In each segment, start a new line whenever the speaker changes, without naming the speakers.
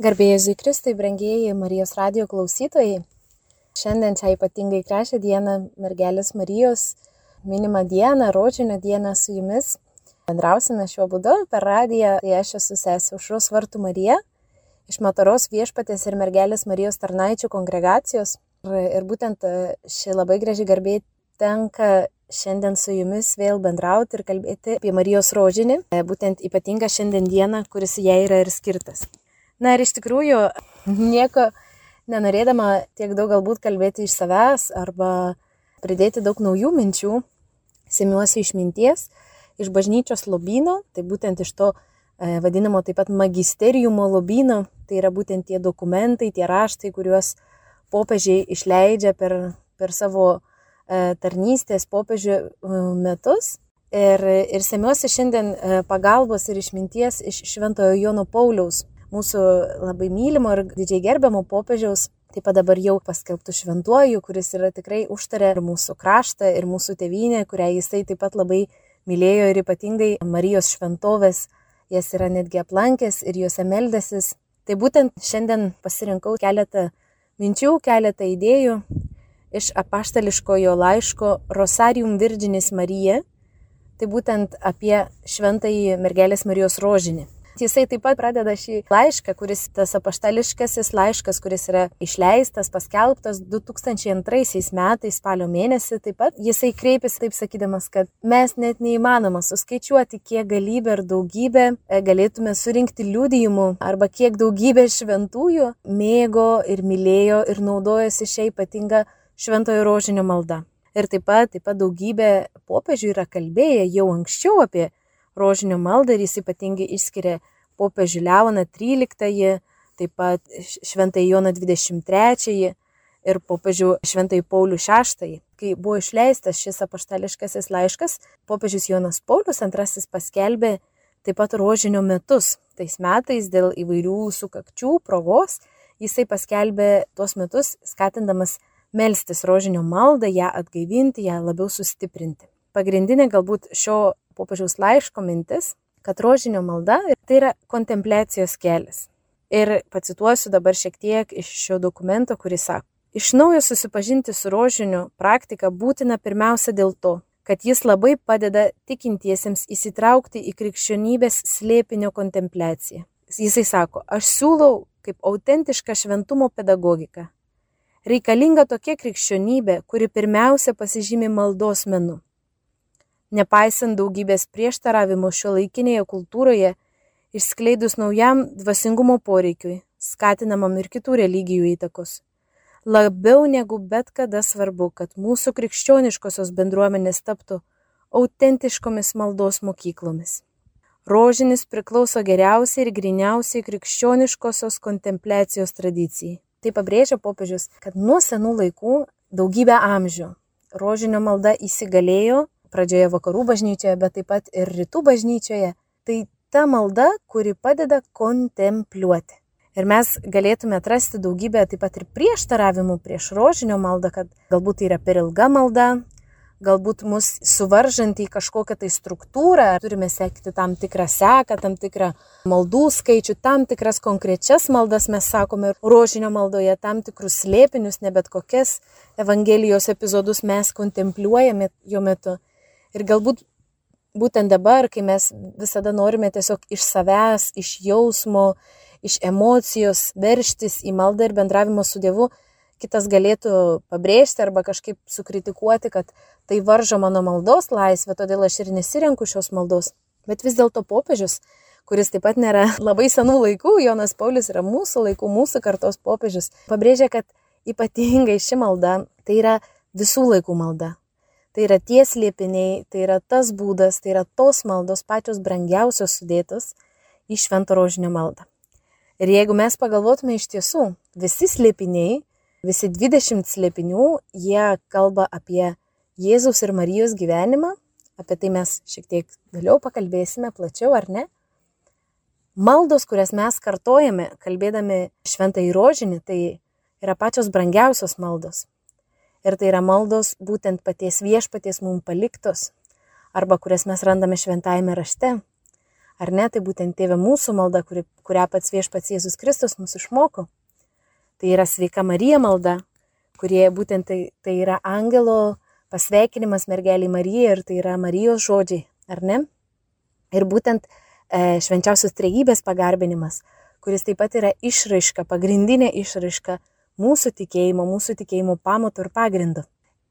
Garbėjai Kristui, brangieji Marijos radio klausytojai. Šiandien čia ypatingai gražią dieną mergelės Marijos minimą dieną, rožinio dieną su jumis. Bendrausime šiuo būdu per radiją, tai aš esu sesė Užros Vartų Marija iš Mataros viešpatės ir mergelės Marijos tarnaičių kongregacijos. Ir, būtent ši labai graži garbė tenka šiandien su jumis vėl bendrauti ir kalbėti apie Marijos rožinį, būtent ypatingą šiandien dieną, kuris jai yra ir skirtas. Na ir iš tikrųjų, nieko nenorėdama tiek daug galbūt kalbėti iš savęs arba pridėti daug naujų minčių, semiuosi išminties, iš bažnyčios lobino, tai būtent iš to e, vadinamo taip pat magisteriumo lobino, tai yra būtent tie dokumentai, tie raštai, kuriuos popiežiai išleidžia per, per savo e, tarnystės popiežių e, metus. Ir, ir semiuosi šiandien e, pagalbos ir išminties iš Šventojo Jono Pauliaus mūsų labai mylimo ir didžiai gerbiamo popiežiaus, taip pat dabar jau paskelbtų šventuoju, kuris yra tikrai užtarė ir mūsų kraštą, ir mūsų tėvynę, kurią jisai taip pat labai mylėjo ir ypatingai Marijos šventovės, jas yra netgi aplankęs ir juose meldęsis. Tai būtent šiandien pasirinkau keletą minčių, keletą idėjų iš apaštališkojo laiško Rosarium Virginis Marija, tai būtent apie šventąjį mergelės Marijos rožinį. Jisai taip pat pradeda šį laišką, kuris tas apaštališkasis laiškas, kuris yra išleistas, paskelbtas 2002 metais spalio mėnesį, taip pat jisai kreipiasi taip sakydamas, kad mes net neįmanoma suskaičiuoti, kiek galybė ir daugybė e, galėtume surinkti liūdėjimų arba kiek daugybė šventųjų mėgo ir mylėjo ir naudojosi šią ypatingą šventojo rožinio maldą. Ir taip pat, taip pat daugybė popiežių yra kalbėję jau anksčiau apie rožinio maldą ir jis ypatingai išskiria popiežių Leoną XIII, taip pat Šventąjį Joną XXIII ir popiežių Šventąjį Paulių VI. Kai buvo išleistas šis apaštališkasis laiškas, popiežius Jonas Paulius II paskelbė taip pat rožinio metus. Tais metais dėl įvairių sukakčių, progos, jisai paskelbė tuos metus, skatindamas melstis rožinio maldą, ją atgaivinti, ją labiau sustiprinti. Pagrindinė galbūt šio popiežiaus laiško mintis, kad rožinio malda tai yra kontempliacijos kelias. Ir pacituosiu dabar šiek tiek iš šio dokumento, kuris sako, iš naujo susipažinti su rožiniu praktika būtina pirmiausia dėl to, kad jis labai padeda tikintiesiems įsitraukti į krikščionybės slėpinio kontempliaciją. Jisai sako, aš siūlau kaip autentišką šventumo pedagogiką. Reikalinga tokia krikščionybė, kuri pirmiausia pasižymi maldos menu nepaisant daugybės prieštaravimų šiuolaikinėje kultūroje, išskleidus naujam dvasingumo poreikiui, skatinamam ir kitų religijų įtakos. Labiau negu bet kada svarbu, kad mūsų krikščioniškosios bendruomenės taptų autentiškomis maldos mokyklomis. Rožinis priklauso geriausiai ir griniausiai krikščioniškosios kontempliacijos tradicijai. Tai pabrėžia popiežius, kad nuo senų laikų daugybę amžių rožinio malda įsigalėjo pradžioje vakarų bažnyčioje, bet taip pat ir rytų bažnyčioje, tai ta malda, kuri padeda kontempliuoti. Ir mes galėtume atrasti daugybę taip pat ir prieštaravimų prieš rožinio maldą, kad galbūt tai yra per ilga malda, galbūt mus suvaržant į kažkokią tai struktūrą, turime sekti tam tikrą seką, tam tikrą maldų skaičių, tam tikras konkrečias maldas mes sakome rožinio maldoje, tam tikrus slėpinius, ne bet kokias Evangelijos epizodus mes kontempliuojame jo metu. Ir galbūt būtent dabar, kai mes visada norime tiesiog iš savęs, iš jausmo, iš emocijos verštis į maldą ir bendravimą su Dievu, kitas galėtų pabrėžti arba kažkaip sukritikuoti, kad tai varžo mano maldos laisvę, todėl aš ir nesirenku šios maldos. Bet vis dėlto popiežius, kuris taip pat nėra labai senų laikų, Jonas Paulius yra mūsų laikų, mūsų kartos popiežius, pabrėžia, kad ypatingai ši malda tai yra visų laikų malda. Tai yra tie slėpiniai, tai yra tas būdas, tai yra tos maldos pačios brangiausios sudėtos į švento rožinio maldą. Ir jeigu mes pagalvotume iš tiesų, visi slėpiniai, visi 20 slėpinių, jie kalba apie Jėzaus ir Marijos gyvenimą, apie tai mes šiek tiek vėliau pakalbėsime plačiau, ar ne? Maldos, kurias mes kartojame, kalbėdami šventą įrožinį, tai yra pačios brangiausios maldos. Ir tai yra maldos būtent paties viešpaties mums paliktos, arba kurias mes randame šventajame rašte, Ar ne, tai būtent tėvė mūsų malda, kuri, kurią pats viešpats Jėzus Kristus mūsų išmoko. Tai yra sveika Marija malda, kurie būtent tai, tai yra angelo pasveikinimas mergeliai Marijai ir tai yra Marijos žodžiai, ar ne? Ir būtent e, švenčiausios trejybės pagarbinimas, kuris taip pat yra išraiška, pagrindinė išraiška mūsų tikėjimo, mūsų tikėjimo pamatų ir pagrindų.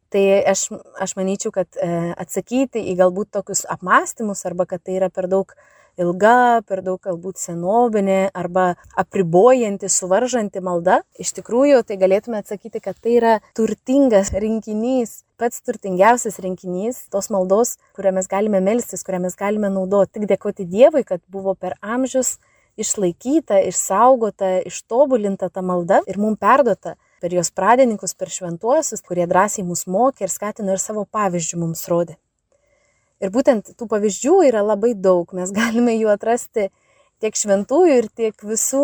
Tai aš, aš manyčiau, kad e, atsakyti į galbūt tokius apmąstymus arba kad tai yra per daug ilga, per daug galbūt senobinė arba apribojanti, suvaržanti malda, iš tikrųjų tai galėtume atsakyti, kad tai yra turtingas rinkinys, pats turtingiausias rinkinys tos maldos, kurią mes galime melstis, kurią mes galime naudoti. Tik dėkoti Dievui, kad buvo per amžius išlaikyta, išsaugota, ištobulinta ta malda ir mums perduota per jos pradininkus, per šventuosius, kurie drąsiai mus mokė ir skatino ir savo pavyzdžių mums rodė. Ir būtent tų pavyzdžių yra labai daug, mes galime jų atrasti tiek šventųjų ir tiek visų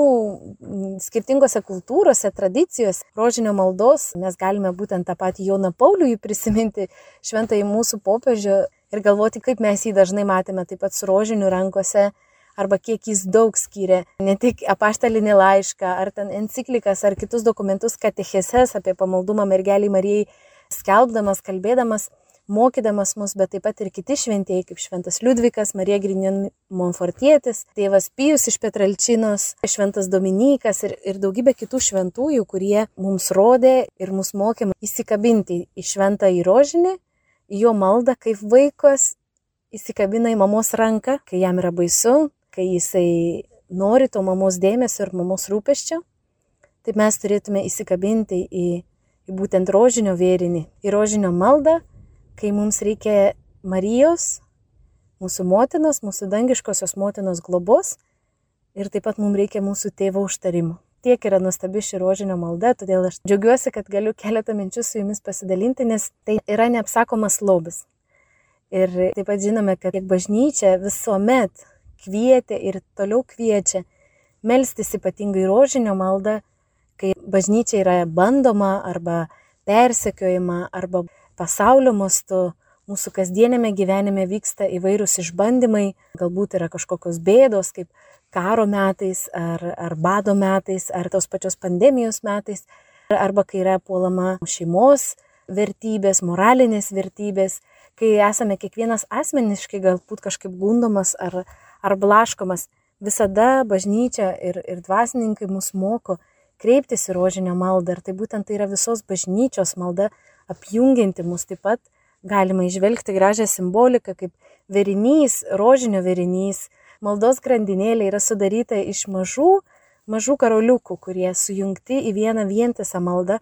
skirtingose kultūrose, tradicijose, rožinio maldos. Mes galime būtent tą patį Joną Paulių prisiminti, šventąjį mūsų popiežių ir galvoti, kaip mes jį dažnai matėme taip pat su rožiniu rankose arba kiek jis daug skyrė, ne tik apaštalinį laišką, ar ten enciklikas, ar kitus dokumentus katecheses apie pamaldumą mergeliai Marijai, skelbdamas, kalbėdamas, mokydamas mus, bet taip pat ir kiti šventieji, kaip šventas Liudvikas, Marija Grinion Monfortietis, tėvas Pijus iš Petralčinos, šventas Dominikas ir, ir daugybė kitų šventųjų, kurie mums rodė ir mus mokė įsikabinti į šventą įrožinį, jo maldą, kaip vaikas įsikabina į mamos ranką, kai jam yra baisu, kai jisai nori to mamos dėmesio ir mamos rūpeščio, tai mes turėtume įsikabinti į, į būtent rožinio vėrinį, į rožinio maldą, kai mums reikia Marijos, mūsų motinos, mūsų dangiškosios motinos globos ir taip pat mums reikia mūsų tėvo užtarimo. Tiek yra nuostabi ši rožinio malda, todėl aš džiaugiuosi, kad galiu keletą minčių su jumis pasidalinti, nes tai yra neapsakomas lobis. Ir taip pat žinome, kad tiek bažnyčia visuomet kvietė ir toliau kviečia melstis ypatingai rožinio maldą, kai bažnyčia yra bandoma arba persekiojama arba pasaulio mastu, mūsų kasdienėme gyvenime vyksta įvairūs išbandymai, galbūt yra kažkokios bėdos, kaip karo metais, ar, ar bado metais, ar tos pačios pandemijos metais, arba kai yra puolama šeimos vertybės, moralinės vertybės, kai esame kiekvienas asmeniškai galbūt kažkaip gundomas ar, ar blaškomas, visada bažnyčia ir, ir dvasininkai mus moko kreiptis į rožinio maldą. Ir tai būtent tai yra visos bažnyčios malda apjungianti mus taip pat. Galima išvelgti gražią simboliką, kaip verinys, rožinio verinys, maldos grandinėlė yra sudaryta iš mažų, mažų karoliukų, kurie sujungti į vieną vientisą maldą.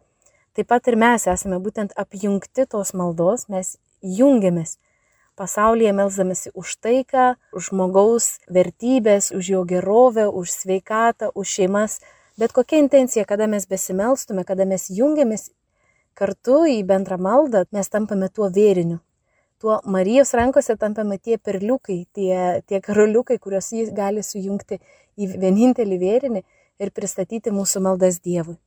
Taip pat ir mes esame būtent apjungti tos maldos, mes jungiamės pasaulyje melzdamėsi už taiką, už žmogaus vertybės, už jo gerovę, už sveikatą, už šeimas. Bet kokia intencija, kada mes besimelstume, kada mes jungiamės kartu į bendrą maldą, mes tampame tuo vėriniu. Tuo Marijos rankose tampame tie perliukai, tie, tie karoliukai, kuriuos jis gali sujungti į vienintelį vėrinį ir pristatyti mūsų maldas Dievui.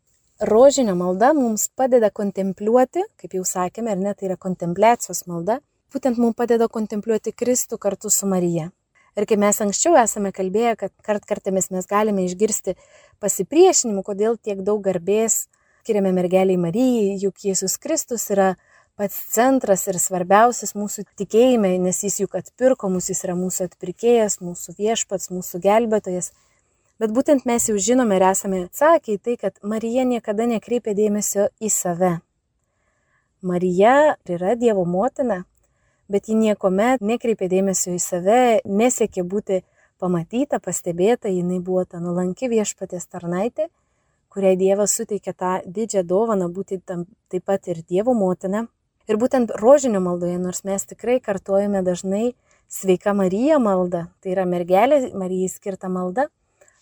Rožinio malda mums padeda kontempliuoti, kaip jau sakėme, ar ne, tai yra kontempliacijos malda, būtent mums padeda kontempliuoti Kristų kartu su Marija. Ir kaip mes anksčiau esame kalbėję, kad kart kartėmis mes galime išgirsti pasipriešinimų, kodėl tiek daug garbės skiriame mergeliai Marijai, juk Jėzus Kristus yra pats centras ir svarbiausias mūsų tikėjime, nes jis juk atpirko mus, jis yra mūsų atpirkėjas, mūsų viešpats, mūsų gelbėtojas. Bet būtent mes jau žinome ir esame atsakę į tai, kad Marija niekada nekreipia dėmesio į save. Marija yra Dievo motina, bet ji niekuomet nekreipė dėmesio į save, nesiekė būti pamatyta, pastebėta, jinai buvo ta nulanki viešpatės tarnaitė, kuriai Dievas suteikė tą didžią dovaną būti tam, taip pat ir Dievo motina. Ir būtent rožinio maldoje, nors mes tikrai kartuojame dažnai sveika Marija malda, tai yra mergelė Marijai skirta malda,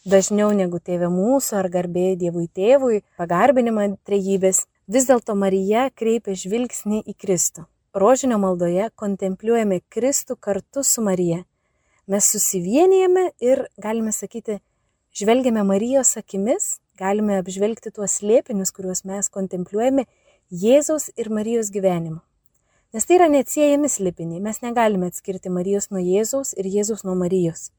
dažniau negu tėvė mūsų ar garbė Dievui tėvui, pagarbinimą trejybės, vis dėlto Marija kreipia žvilgsnį į Kristų rožinio maldoje kontempliuojame Kristų kartu su Marija. Mes susivienijame ir, galime sakyti, žvelgiame Marijos akimis, galime apžvelgti tuos slėpinius, kuriuos mes kontempliuojame Jėzaus ir Marijos gyvenimu. Nes tai yra neatsiejami slėpiniai, mes negalime atskirti Marijos nuo Jėzaus ir Jėzaus nuo Marijos.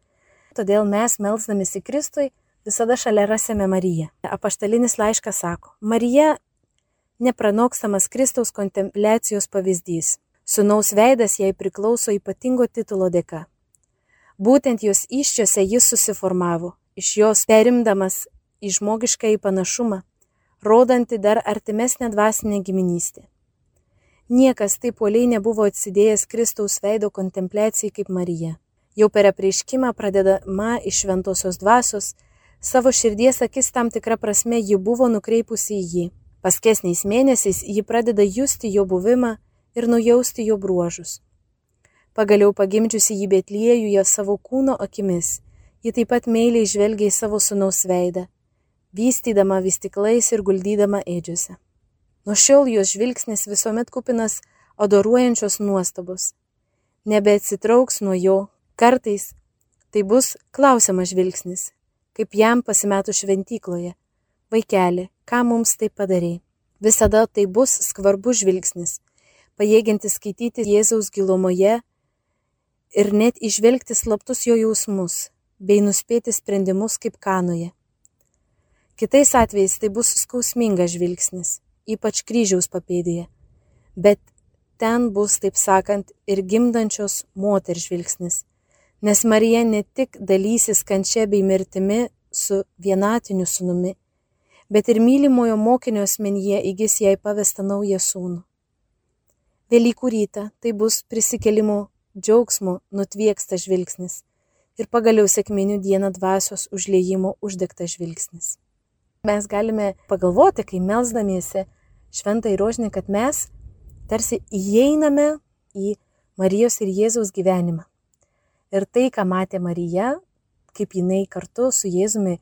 Todėl mes, melzdamisi Kristui, visada šalia rasime Mariją. Apaštalinis laiškas sako, Marija nepranokstamas Kristaus kontempliacijos pavyzdys. Sūnaus veidas jai priklauso ypatingo titulo dėka. Būtent jos iščiose jis susiformavo, iš jos perimdamas į žmogišką į panašumą, rodanti dar artimesnę dvasinę giminystę. Niekas taip poliai nebuvo atsidėjęs Kristaus veido kontempliacijai kaip Marija. Jau per apreiškimą pradedama iš šventosios dvasios, savo širdies akis tam tikrą prasme ji buvo nukreipusi į jį. Paskesniais mėnesiais ji pradeda justi jo buvimą ir nujausti jo bruožus. Pagaliau pagimdžiusi jį Betliejuje savo kūno akimis, ji taip pat meiliai žvelgia į savo sunaus veidą, vystydama vystiklais ir guldydama ėdžiuose. Nuo šiol jos žvilgsnis visuomet kupinas adoruojančios nuostabos. Nebeatsitrauks nuo jo, kartais tai bus klausiamas žvilgsnis, kaip jam pasimetų šventykloje. Vaikeli, ką mums tai padarė. Visada tai bus skvarbus žvilgsnis, pajėginti skaityti Jėzaus gilumoje ir net išvelgti slaptus jo jausmus, bei nuspėti sprendimus kaip kanoje. Kitais atvejais tai bus skausmingas žvilgsnis, ypač kryžiaus papėdėje, bet ten bus, taip sakant, ir gimdančios moters žvilgsnis, nes Marija ne tik dalysis kančia bei mirtimi su vienatiniu sunumi, bet ir mylimojo mokinio asmenyje įgis jai pavestą naują sūnų. Velykų rytą tai bus prisikelimo džiaugsmo nutvieksta žvilgsnis ir pagaliau sėkminių dieną dvasios užliejimo uždegtas žvilgsnis. Mes galime pagalvoti, kai melzdamiesi šventą įrožinį, kad mes tarsi įeiname į Marijos ir Jėzaus gyvenimą. Ir tai, ką matė Marija, kaip jinai kartu su Jėzumi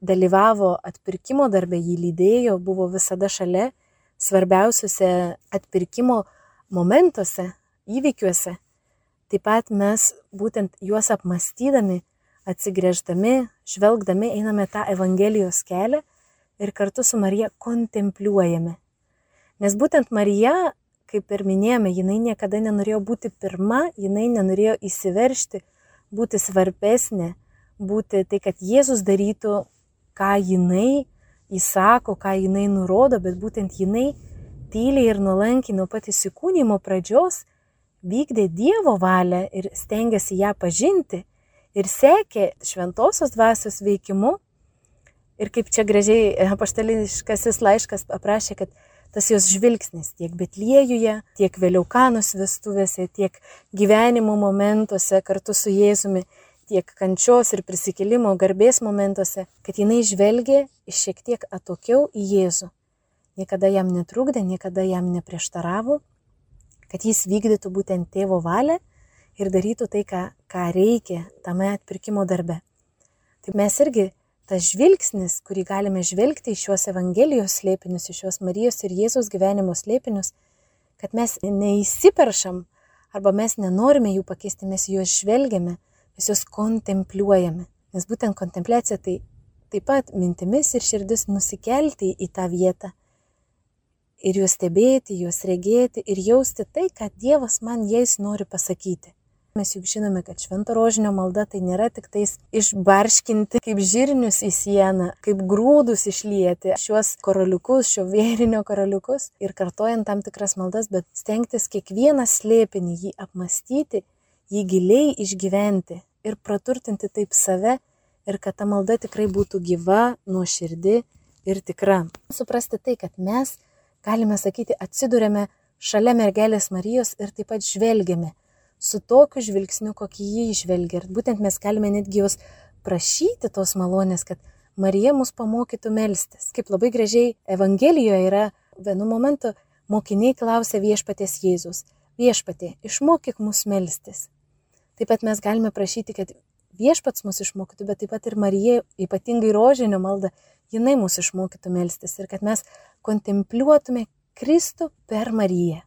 dalyvavo atpirkimo darbe, jį lydėjo, buvo visada šalia svarbiausiuose atpirkimo momentuose, įvykiuose. Taip pat mes būtent juos apmastydami, atsigrėždami, žvelgdami einame tą Evangelijos kelią ir kartu su Marija kontempliuojame. Nes būtent Marija, kaip ir minėjome, jinai niekada nenorėjo būti pirma, jinai nenorėjo įsiveršti, būti svarbesnė, būti tai, kad Jėzus darytų ką jinai įsako, ką jinai nurodo, bet būtent jinai tyliai ir nuolankiai nuo pat įsikūnymo pradžios vykdė Dievo valią ir stengiasi ją pažinti ir sekė šventosios dvasios veikimu. Ir kaip čia gražiai apaštališkasis laiškas aprašė, kad tas jos žvilgsnis tiek Betliejuje, tiek vėliau Kanos vestuvėse, tiek gyvenimo momentuose kartu su Jėzumi tiek kančios ir prisikėlimo garbės momentuose, kad jinai žvelgė šiek tiek atokiau į Jėzų. Niekada jam netrukdė, niekada jam neprieštaravo, kad jis vykdytų būtent tėvo valią ir darytų tai, ką, ką reikia tame atpirkimo darbe. Tai mes irgi tas žvilgsnis, kurį galime žvelgti iš šios Evangelijos slėpinius, iš šios Marijos ir Jėzaus gyvenimo slėpinius, kad mes neįsiperšam arba mes nenorime jų pakeisti, mes juos žvelgiame mes juos kontempliuojame. Nes būtent kontempliacija tai taip pat mintimis ir širdis nusikelti į tą vietą ir juos stebėti, juos regėti ir jausti tai, ką Dievas man jais nori pasakyti. Mes juk žinome, kad švento rožinio malda tai nėra tik tais išbarškinti kaip žirnius į sieną, kaip grūdus išlieti šiuos koraliukus, šio vėrinio koraliukus ir kartojant tam tikras maldas, bet stengtis kiekvieną slėpinį jį apmastyti jį giliai išgyventi ir praturtinti taip save ir kad ta malda tikrai būtų gyva, nuoširdi ir tikra. Suprasti tai, kad mes, galime sakyti, atsidūrėme šalia mergelės Marijos ir taip pat žvelgiame su tokiu žvilgsniu, kokį jį išvelgia. Ir būtent mes galime netgi jos prašyti tos malonės, kad Marija mus pamokytų melstis. Kaip labai gražiai Evangelijoje yra, vienu momentu mokiniai klausia viešpatės Jėzus. Viešpatė, išmokyk mus melstis. Taip pat mes galime prašyti, kad viešpats mus išmokytų, bet taip pat ir Marija, ypatingai rožinio malda, jinai mus išmokytų melstis ir kad mes kontempliuotume Kristų per Mariją.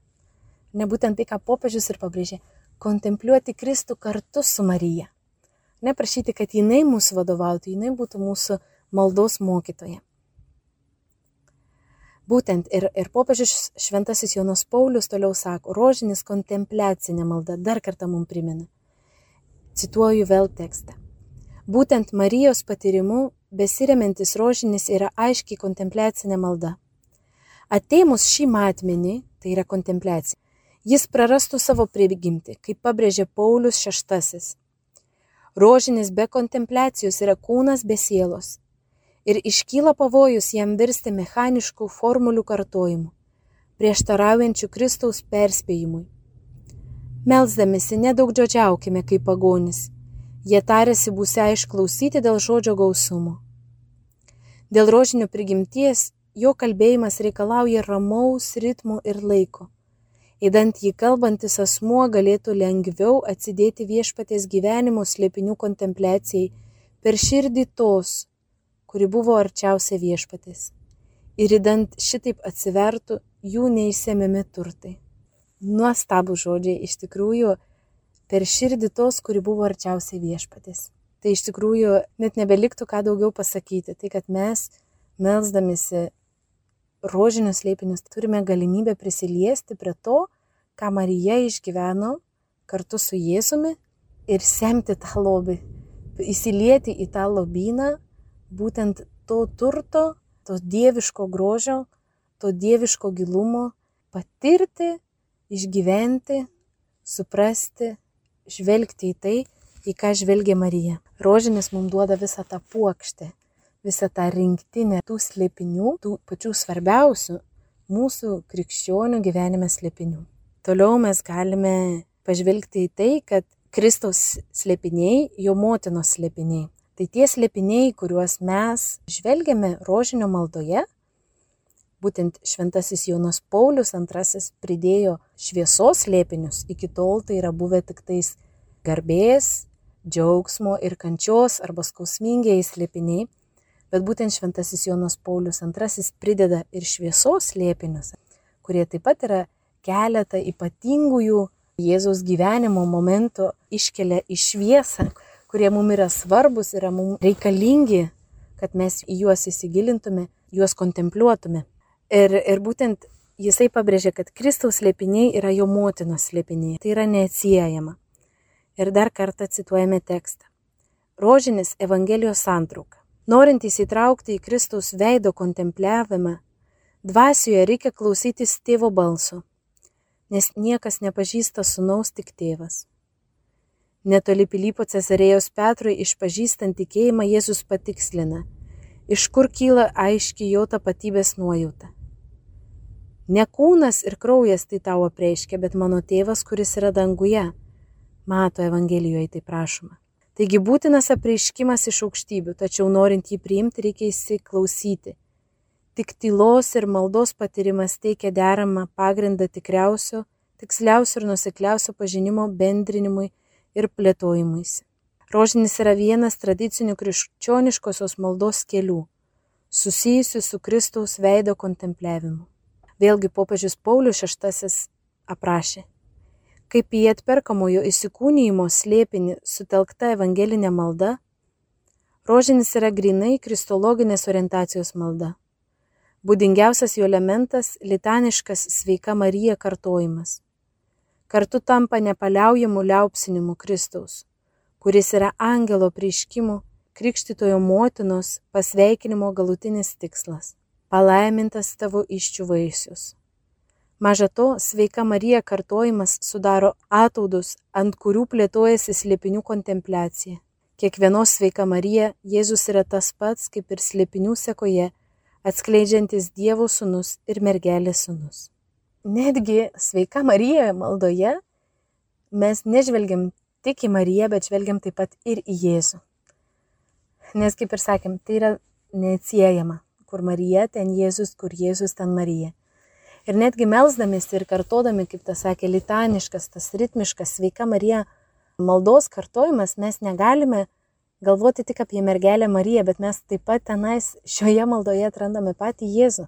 Nebūtent tai, ką popiežius ir pabrėžė, kontempliuoti Kristų kartu su Marija. Neprašyti, kad jinai mūsų vadovautų, jinai būtų mūsų maldos mokytoja. Būtent ir, ir popiežius šventasis Jonas Paulius toliau sako, rožinis kontempliacinė malda dar kartą mums primena Cituoju vėl tekstą. Būtent Marijos patyrimu besiriamintis rožinis yra aiškiai kontempliacinė malda. Ateimus šį matmenį, tai yra kontempliacija, jis prarastų savo prigimtį, kaip pabrėžė Paulius VI. Rožinis be kontempliacijos yra kūnas be sielos ir iškyla pavojus jam virsti mechaniškų formulių kartojimu, prieštaraujančių Kristaus perspėjimui. Melsdamėsi nedaug džodžiaukime kaip pagonis, jie tarėsi būsia išklausyti dėl žodžio gausumo. Dėl rožinio prigimties jo kalbėjimas reikalauja ramaus ritmo ir laiko Įdant jį kalbantis asmuo galėtų lengviau atsidėti viešpatės gyvenimo slėpinių kontempliacijai per širdį tos, kuri buvo arčiausia viešpatės. Ir įdant šitaip atsivertų jų neįsiemimi turtai. Nuostabų žodžiai iš tikrųjų per širdį tos, kuri buvo arčiausiai viešpatės. Tai iš tikrųjų net nebeliktų ką daugiau pasakyti. Tai kad mes, melzdamėsi rožinius slėpinius turime galimybę prisiliesti prie to, ką Marija išgyveno kartu su Jėzumi ir semti tą lobį, įsilieti į tą lobyną būtent to turto, to dieviško grožio, to dieviško gilumo, patirti, išgyventi, suprasti, žvelgti į tai, į ką žvelgia Marija. Rožinis mums duoda visą tą puokštę visą tą rinktinę tų slėpinių, tų pačių svarbiausių mūsų krikščionių gyvenime slėpinių. Toliau mes galime pažvelgti į tai, kad Kristaus slėpiniai, jo motinos slėpiniai. Tai tie slėpiniai, kuriuos mes žvelgiame rožinio maldoje, būtent šventasis Jonas Paulius II pridėjo šviesos slėpinius, iki tol tai yra buvę tik tais garbės, džiaugsmo ir kančios arba skausmingieji slėpiniai, Bet būtent šventasis Jonas Paulius II prideda ir šviesos slėpinius, kurie taip pat yra keletą ypatingųjų Jėzaus gyvenimo momentų iškelia į šviesą, kurie mums yra svarbus, yra mums reikalingi, kad mes į juos įsigilintume, juos kontempliuotume. Ir, ir būtent jisai pabrėžia, kad Kristaus slėpiniai yra jo motinos slėpiniai. Tai yra neatsiejama. Ir dar kartą cituojame tekstą. Rožinis Evangelijos santrauka. Norint įsitraukti į Kristaus veido kontempliavimą, dvasioje reikia klausytis tėvo balso, nes niekas nepažįsta sunaus tik tėvas. Netoli Pilypo Cesarėjos Petrui išpažįstant tikėjimą Jėzus patikslina, iš kur kyla aiški jo tapatybės nuojauta. Ne kūnas ir kraujas tai tau apreiškia, bet mano tėvas, kuris yra danguje, mato Evangelijoje tai prašoma. Taigi būtinas apreiškimas iš aukštybių, tačiau norint jį priimti reikia įsiklausyti. Tik tylos ir maldos patyrimas teikia deramą pagrindą tikriausio, tiksliausio ir nusikliausio pažinimo bendrinimui ir plėtojimuisi. Rožinis yra vienas tradicinių krikščioniškosios maldos kelių, susijusių su Kristaus veido kontempliavimu. Vėlgi popiežius Paulius VI aprašė kaip į atperkamojo įsikūnyjimo slėpinį sutelkta evangelinė malda, rožinis yra grinai kristologinės orientacijos malda. Būdingiausias jo elementas - litaniškas sveika Marija kartojimas. Kartu tampa nepaliaujamu liaupsinimu Kristaus, kuris yra angelo prieškimų, krikštitojo motinos pasveikinimo galutinis tikslas - palaimintas tavo iščių vaisius. Maža to, sveika Marija kartojimas sudaro ataudus, ant kurių plėtojasi slėpinių kontempliacija. Kiekvienos sveika Marija Jėzus yra tas pats, kaip ir slėpinių sekoje, atskleidžiantis Dievo sūnus ir mergelės sūnus. Netgi sveika Marija maldoje mes nežvelgiam tik į Mariją, bet žvelgiam taip pat ir į Jėzų. Nes, kaip ir sakėm, tai yra neatsiejama. Kur Marija, ten Jėzus, kur Jėzus, ten Marija. Ir netgi melzdamėsi ir kartodami, kaip tas sakė, litaniškas, tas ritmiškas, sveika Marija maldos kartojimas, mes negalime galvoti tik apie mergelę Mariją, bet mes taip pat tenais šioje maldoje atrandame patį Jėzų.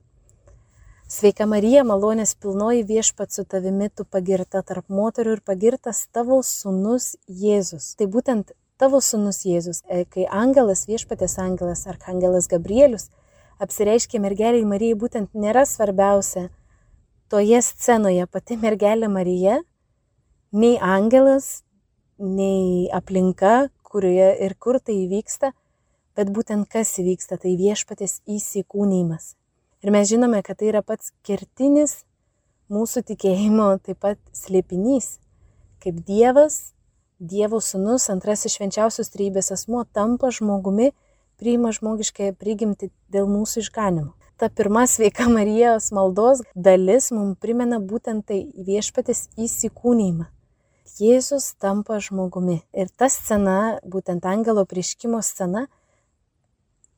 Sveika Marija, malonės pilnoji viešpat su tavimi, tu pagirta tarp moterių ir pagirtas tavo sunus Jėzus. Tai būtent tavo sunus Jėzus, e, kai angelas, viešpatės angelas, arkangelas Gabrielius apsireiškė mergeliai Marijai, būtent nėra svarbiausia toje scenoje pati mergelė Marija, nei angelas, nei aplinka, kurioje ir kur tai įvyksta, bet būtent kas įvyksta, tai viešpatės įsikūnymas. Ir mes žinome, kad tai yra pats kertinis mūsų tikėjimo taip pat slėpinys, kaip Dievas, Dievo sūnus, antrasis švenčiausios trybės asmuo tampa žmogumi, priima žmogiškąją prigimti dėl mūsų išganimo. Ta pirma sveika Marijos maldos dalis mums primena būtent tai viešpatės įsikūnymą. Jėzus tampa žmogumi. Ir ta scena, būtent angelo prieškimo scena,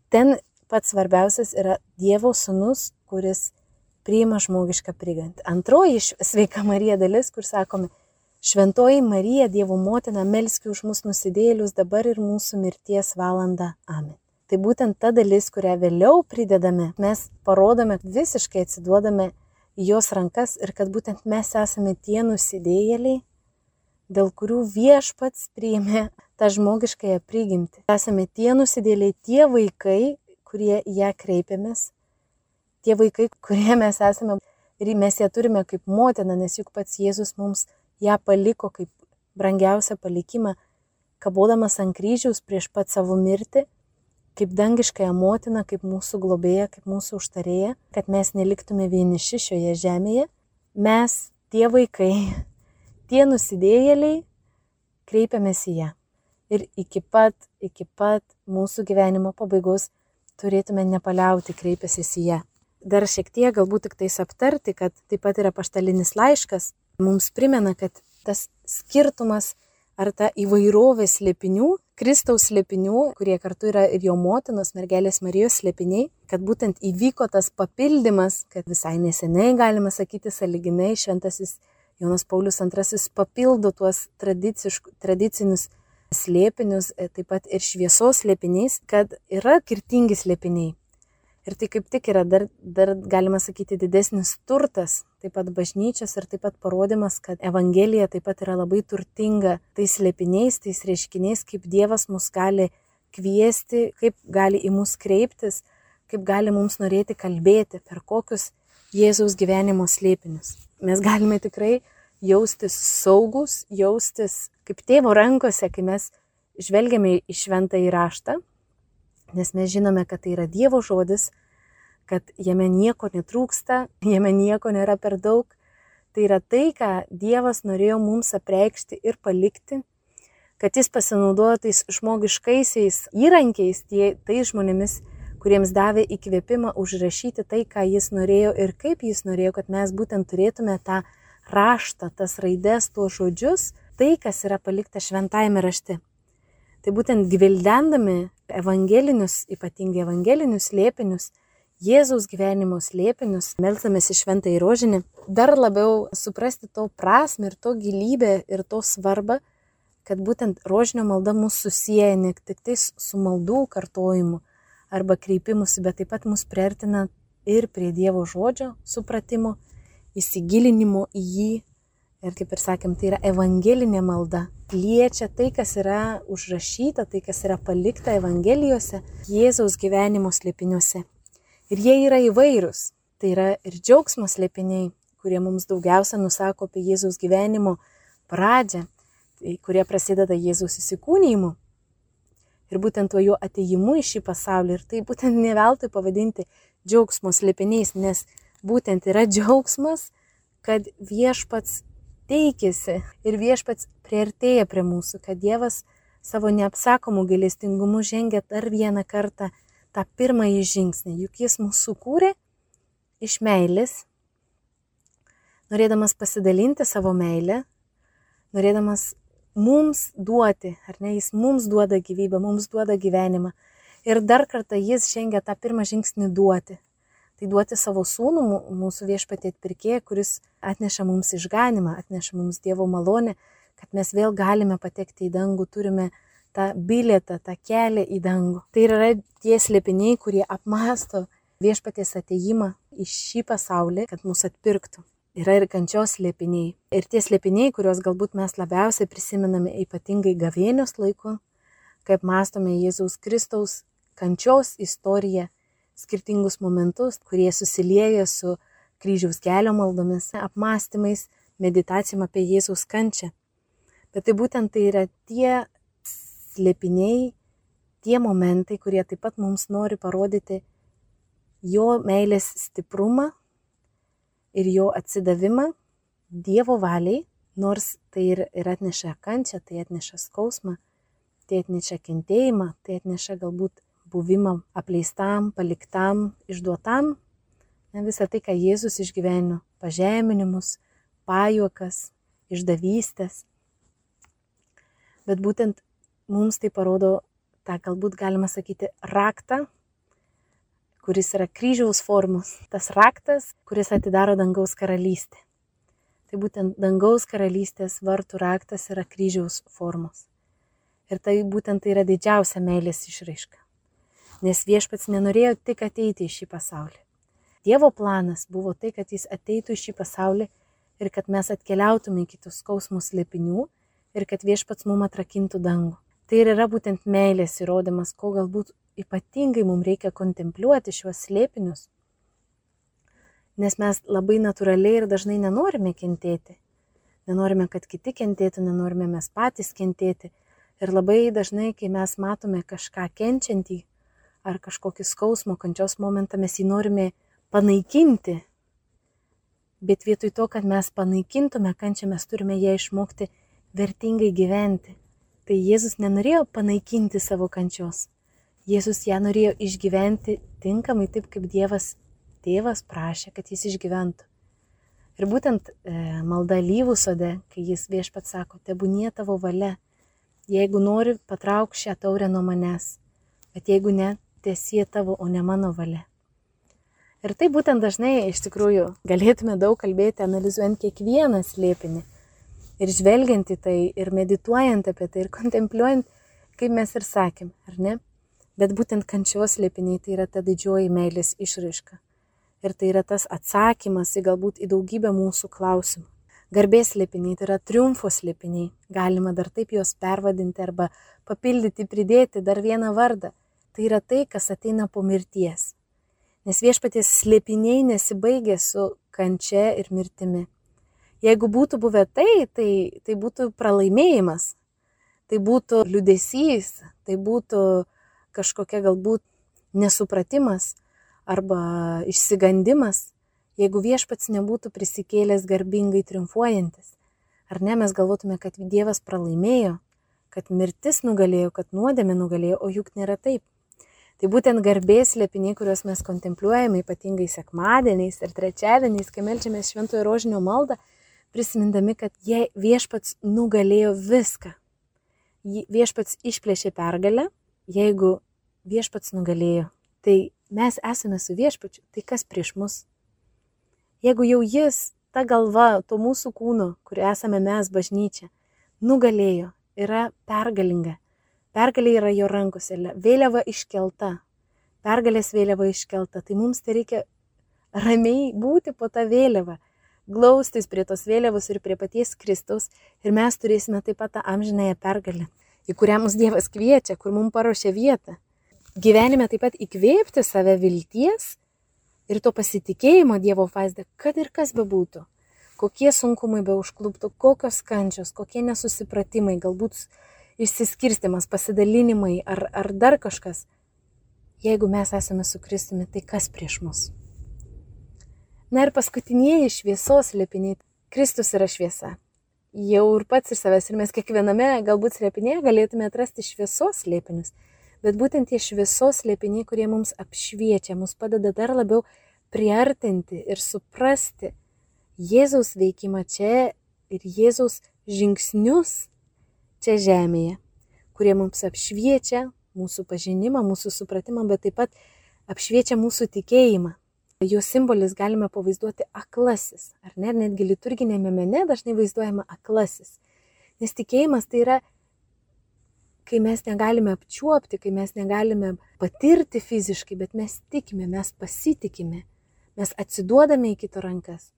ten pats svarbiausias yra Dievo sūnus, kuris priima žmogišką prigantį. Antroji sveika Marija dalis, kur sakome, Šventoji Marija, Dievo motina, melski už mus nusidėlius dabar ir mūsų mirties valandą. Amen. Tai būtent ta dalis, kurią vėliau pridedame, mes parodome, visiškai atsiduodame jos rankas ir kad būtent mes esame tie nusidėjėliai, dėl kurių viešpats priėmė tą žmogiškąją prigimtį. Esame tie nusidėliai, tie vaikai, kurie ją kreipiamės, tie vaikai, kurie mes esame ir mes ją turime kaip motina, nes juk pats Jėzus mums ją paliko kaip brangiausią palikimą, kabodamas ant kryžiaus prieš pat savo mirtį, kaip dangiškąją motiną, kaip mūsų globėja, kaip mūsų užtarėja, kad mes neliktume vieniši šioje žemėje. Mes, tie vaikai, tie nusidėjėliai, kreipiamės į ją. Ir iki pat, iki pat mūsų gyvenimo pabaigos turėtume nepaliauti kreipęsis į ją. Dar šiek tiek galbūt tik tais aptarti, kad taip pat yra paštalinis laiškas, mums primena, kad tas skirtumas ar ta įvairovė slėpinių, Kristaus slėpinių, kurie kartu yra ir jo motinos mergelės Marijos slėpiniai, kad būtent įvyko tas papildymas, kad visai neseniai, galima sakyti, saliginai šventasis Jonas Paulius II papildo tuos tradicinius slėpinius, e, taip pat ir šviesos slėpiniais, kad yra kirtingi slėpiniai. Ir tai kaip tik yra dar, dar, galima sakyti, didesnis turtas, taip pat bažnyčios ir taip pat parodimas, kad Evangelija taip pat yra labai turtinga tais slėpiniais, tais reiškiniais, kaip Dievas mus gali kviesti, kaip gali į mus kreiptis, kaip gali mums norėti kalbėti, per kokius Jėzaus gyvenimo slėpinius. Mes galime tikrai jaustis saugus, jaustis kaip tėvo rankose, kai mes žvelgiame į šventą įraštą nes mes žinome, kad tai yra Dievo žodis, kad jame nieko netrūksta, jame nieko nėra per daug. Tai yra tai, ką Dievas norėjo mums apreikšti ir palikti, kad jis pasinaudojo tais žmogiškaisiais įrankiais, tie, tais žmonėmis, kuriems davė įkvėpimą užrašyti tai, ką jis norėjo ir kaip jis norėjo, kad mes būtent turėtume tą raštą, tas raides, tuos žodžius, tai, kas yra palikta šventajame rašte. Tai būtent gvildendami evangelinius, ypatingai evangelinius slėpinius, Jėzaus gyvenimo slėpinius, melsamės į šventą įrožinį, dar labiau suprasti to prasme ir to gilybę ir to svarbą, kad būtent rožinio malda mūsų susiję ne tik tais su maldų kartojimu arba kreipimusi, bet taip pat mus priartina ir prie Dievo žodžio supratimo, įsigilinimo į jį Ir kaip ir sakėm, tai yra evangelinė malda. Liečia tai, kas yra užrašyta, tai, kas yra palikta Evangelijose, Jėzaus gyvenimo slėpiniuose. Ir jie yra įvairūs. Tai yra ir džiaugsmo slėpiniai, kurie mums daugiausia nusako apie Jėzaus gyvenimo pradžią, tai kurie prasideda Jėzaus įsikūnymu. Ir būtent tuo jo ateimu į šį pasaulį. Ir tai būtent neveltui pavadinti džiaugsmo slėpiniais, nes būtent yra džiaugsmas, kad viešpats teikėsi ir viešpats prieartėja prie mūsų, kad Dievas savo neapsakomų gailestingumu žengia dar vieną kartą tą pirmąjį žingsnį, juk jis mūsų sukūrė iš meilės, norėdamas pasidalinti savo meilę, norėdamas mums duoti, ar ne, jis mums duoda gyvybę, mums duoda gyvenimą. Ir dar kartą jis žengia tą pirmą žingsnį duoti tai duoti savo sūnų, mūsų viešpatį atpirkėją, kuris atneša mums išganimą, atneša mums Dievo malonę, kad mes vėl galime patekti į dangų, turime tą bilietą, tą kelią į dangų. Tai yra tie slėpiniai, kurie apmasto viešpatės ateimą į šį pasaulį, kad mus atpirktų. Yra ir kančios slėpiniai. Ir tie slėpiniai, kuriuos galbūt mes labiausiai prisimename ypatingai gavėnios laiku, kaip mastome Jėzaus Kristaus kančios istoriją skirtingus momentus, kurie susilieja su kryžiaus kelio maldomis, apmąstymais, meditacijom apie Jėzaus kančią. Bet tai būtent tai yra tie slėpiniai, tie momentai, kurie taip pat mums nori parodyti jo meilės stiprumą ir jo atsidavimą Dievo valiai, nors tai ir, ir atneša kančią, tai atneša skausmą, tai atneša kentėjimą, tai atneša galbūt buvimą apleistam, paliktam, išduotam. Ne, visą tai, ką Jėzus išgyveno - pažeminimus, pajuokas, išdavystės. Bet būtent mums tai parodo tą galbūt galima sakyti raktą, kuris yra kryžiaus formos. Tas raktas, kuris atidaro dangaus karalystę. Tai būtent dangaus karalystės vartų raktas yra kryžiaus formos. Ir tai būtent tai yra didžiausia meilės išraiška. Nes viešpats nenorėjo tik ateiti į šį pasaulį. Dievo planas buvo tai, kad jis ateitų į šį pasaulį ir kad mes atkeliautume iki tų skausmų slėpinių ir kad viešpats mum atrakintų dangų. Tai ir yra būtent meilės įrodymas, ko galbūt ypatingai mums reikia kontempliuoti šiuos slėpinius. Nes mes labai natūraliai ir dažnai nenorime kentėti. Nenorime, kad kiti kentėtų, nenorime mes patys kentėti. Ir labai dažnai, kai mes matome kažką kenčiantį ar kažkokį skausmo kančios momentą, mes jį norime panaikinti, Bet vietoj to, kad mes panaikintume kančią, mes turime ją išmokti vertingai gyventi. Tai Jėzus nenorėjo panaikinti savo kančios. Jėzus ją norėjo išgyventi tinkamai taip, kaip Dievas tėvas prašė, kad jis išgyventų. Ir būtent e, malda lyvų sode, kai jis viešpat sako, tebūnie tavo valia. Jeigu nori, patrauk šią taurę nuo manęs, bet jeigu ne, tiesie tavo, o ne mano valia. Ir tai būtent dažnai iš tikrųjų galėtume daug kalbėti, analizuojant kiekvieną slėpinį. Ir žvelgiant į tai, ir medituojant apie tai, ir kontempliuojant, kaip mes ir sakėm, ar ne? Bet būtent kančios slėpiniai tai yra ta didžioji meilės išraiška. Ir tai yra tas atsakymas į galbūt į daugybę mūsų klausimų. Garbės slėpiniai tai yra triumfo slėpiniai. Galima dar taip juos pervadinti arba papildyti, pridėti dar vieną vardą. Tai yra tai, kas ateina po mirties nes viešpaties slėpiniai nesibaigia su kančia ir mirtimi. Jeigu būtų buvę tai, tai, tai būtų pralaimėjimas, tai būtų liudesys, tai būtų kažkokia galbūt nesupratimas arba išsigandimas, jeigu viešpats nebūtų prisikėlęs garbingai triumfuojantis. Ar ne mes galvotume, kad Dievas pralaimėjo, kad mirtis nugalėjo, kad nuodėmė nugalėjo, o juk nėra taip. Tai būtent garbės slėpiniai, kuriuos mes kontempliuojame ypatingai sekmadieniais ir trečiadieniais, kai melčiamės šventojo rožinio maldą, prisimindami, kad jie viešpats nugalėjo viską. Viešpats išplėšė pergalę, jeigu viešpats nugalėjo, tai mes esame su viešpačiu, tai kas prieš mus? Jeigu jau jis, ta galva, to mūsų kūno, kur esame mes bažnyčia, nugalėjo, yra pergalinga, Pergalė yra jo rankose, vėliava iškelta, pergalės vėliava iškelta. Tai mums tai reikia ramiai būti po tą vėliavą, glaustis prie tos vėliavos ir prie paties Kristaus ir mes turėsime taip pat tą amžinąją pergalę, į kurią mus Dievas kviečia, kur mums paruošia vietą. Gyvenime taip pat įkvėpti save vilties ir to pasitikėjimo Dievo vaizdą, kad ir kas bebūtų. Kokie sunkumai be užkluptų, kokios kančios, kokie nesusipratimai, galbūt išsiskirstimas, pasidalinimai ar, ar dar kažkas. Jeigu mes esame su Kristumi, tai kas prieš mus? Na ir paskutinieji šviesos liepiniai. Kristus yra šviesa. Jau ir pats iš savęs ir mes kiekviename galbūt slėpinėje galėtume atrasti šviesos slėpinius. Bet būtent tie šviesos slėpiniai, kurie mums apšviečia, mus padeda dar labiau priartinti ir suprasti Jėzaus veikimą čia ir Jėzaus žingsnius čia žemėje, kurie mums apšviečia mūsų pažinimą, mūsų supratimą, bet taip pat apšviečia mūsų tikėjimą. Jo simbolis galime pavaizduoti aklasis, ar ne, netgi liturginėme mene dažnai vaizduojama aklasis. Nes tikėjimas tai yra, kai mes negalime apčiuopti, kai mes negalime patirti fiziškai, bet mes tikime, mes pasitikime, mes atsiduodame į kito rankas.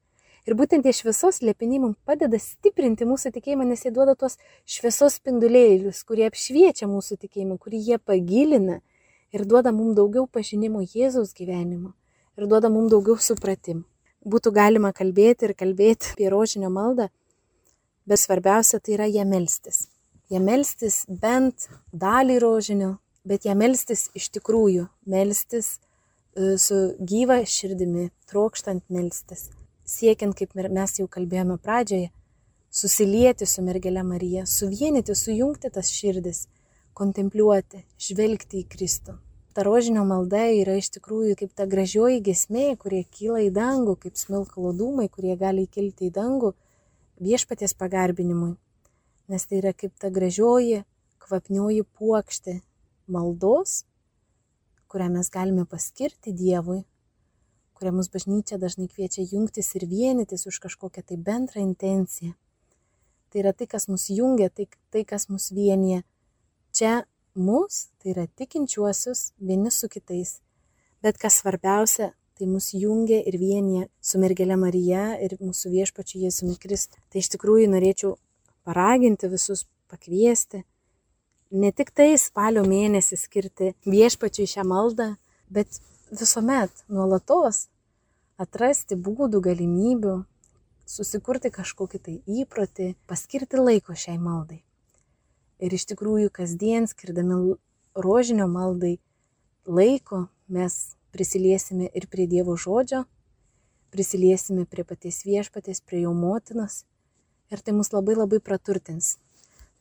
Ir būtent tie šviesos liepiniai mums padeda stiprinti mūsų tikėjimą, nes jie duoda tos šviesos spindulėlius, kurie apšviečia mūsų tikėjimą, kurį jie pagilina ir duoda mums daugiau pažinimo Jėzaus gyvenimo ir duoda mums daugiau supratimų. Būtų galima kalbėti ir kalbėti apie rožinio maldą, bet svarbiausia tai yra ją melstis. ją melstis bent dalį rožinio, bet ją melstis iš tikrųjų, melstis e, su gyva širdimi, trokštant melstis, siekiant, kaip mes jau kalbėjome pradžioje, susilieti su mergelė Marija, suvienyti, sujungti tas širdis, kontempliuoti, žvelgti į Kristų. Ta rožinio malda yra iš tikrųjų kaip ta gražioji gesmė, kurie kyla į dangų, kaip smilkalo dūmai, kurie gali įkilti į dangų viešpaties pagarbinimui nes tai yra kaip ta gražioji, kvapnioji puokštė maldos, kurią mes galime paskirti Dievui, kurią mus bažnyčia dažnai kviečia jungtis ir vienytis už kažkokią tai bendrą intenciją. Tai yra tai, kas mus jungia, tai, tai kas mus vienyje. Čia mus, tai yra tikinčiuosius vieni su kitais. Bet kas svarbiausia, tai mus jungia ir vienyje su mergelė Marija ir mūsų viešpačiu Jėzumi Kristu. Tai iš tikrųjų norėčiau paraginti visus pakviesti, ne tik tai spalio mėnesį skirti viešpačiui šią maldą, bet visuomet, nuolatos atrasti būdų, galimybių, susikurti kažkokį tai įprotį, paskirti laiko šiai maldai. Ir iš tikrųjų kasdien skirdami rožinio maldai laiko mes prisiliesime ir prie Dievo žodžio, prisiliesime prie paties viešpatės, prie jo motinos ir tai mus labai labai praturtins.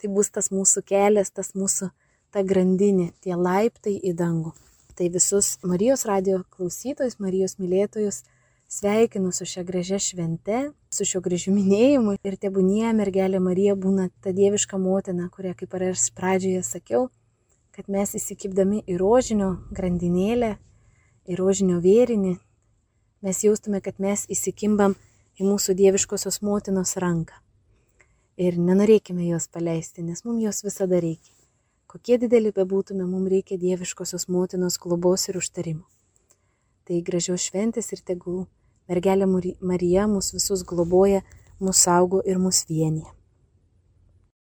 Tai bus tas mūsų kelias, tas mūsų ta grandinė, tie laiptai į dangų. Tai visus Marijos radio klausytojus, Marijos mylėtojus sveikinu su šia gražia švente, su šiuo gražiu minėjimu ir tebūnie mergelė Marija būna ta dieviška motina, kurią kaip ir aš pradžioje sakiau, kad mes įsikipdami į rožinio grandinėlę, į rožinio vėrinį, mes jaustume, kad mes įsikimbam į mūsų dieviškosios motinos ranką ir nenorėkime jos paleisti, nes mums jos visada reikia. Kokie dideli bebūtume, mums reikia dieviškosios motinos globos ir užtarimo. Tai gražios šventės ir tegul mergelė Marija mus visus globoja, mus saugo ir mus vienyje.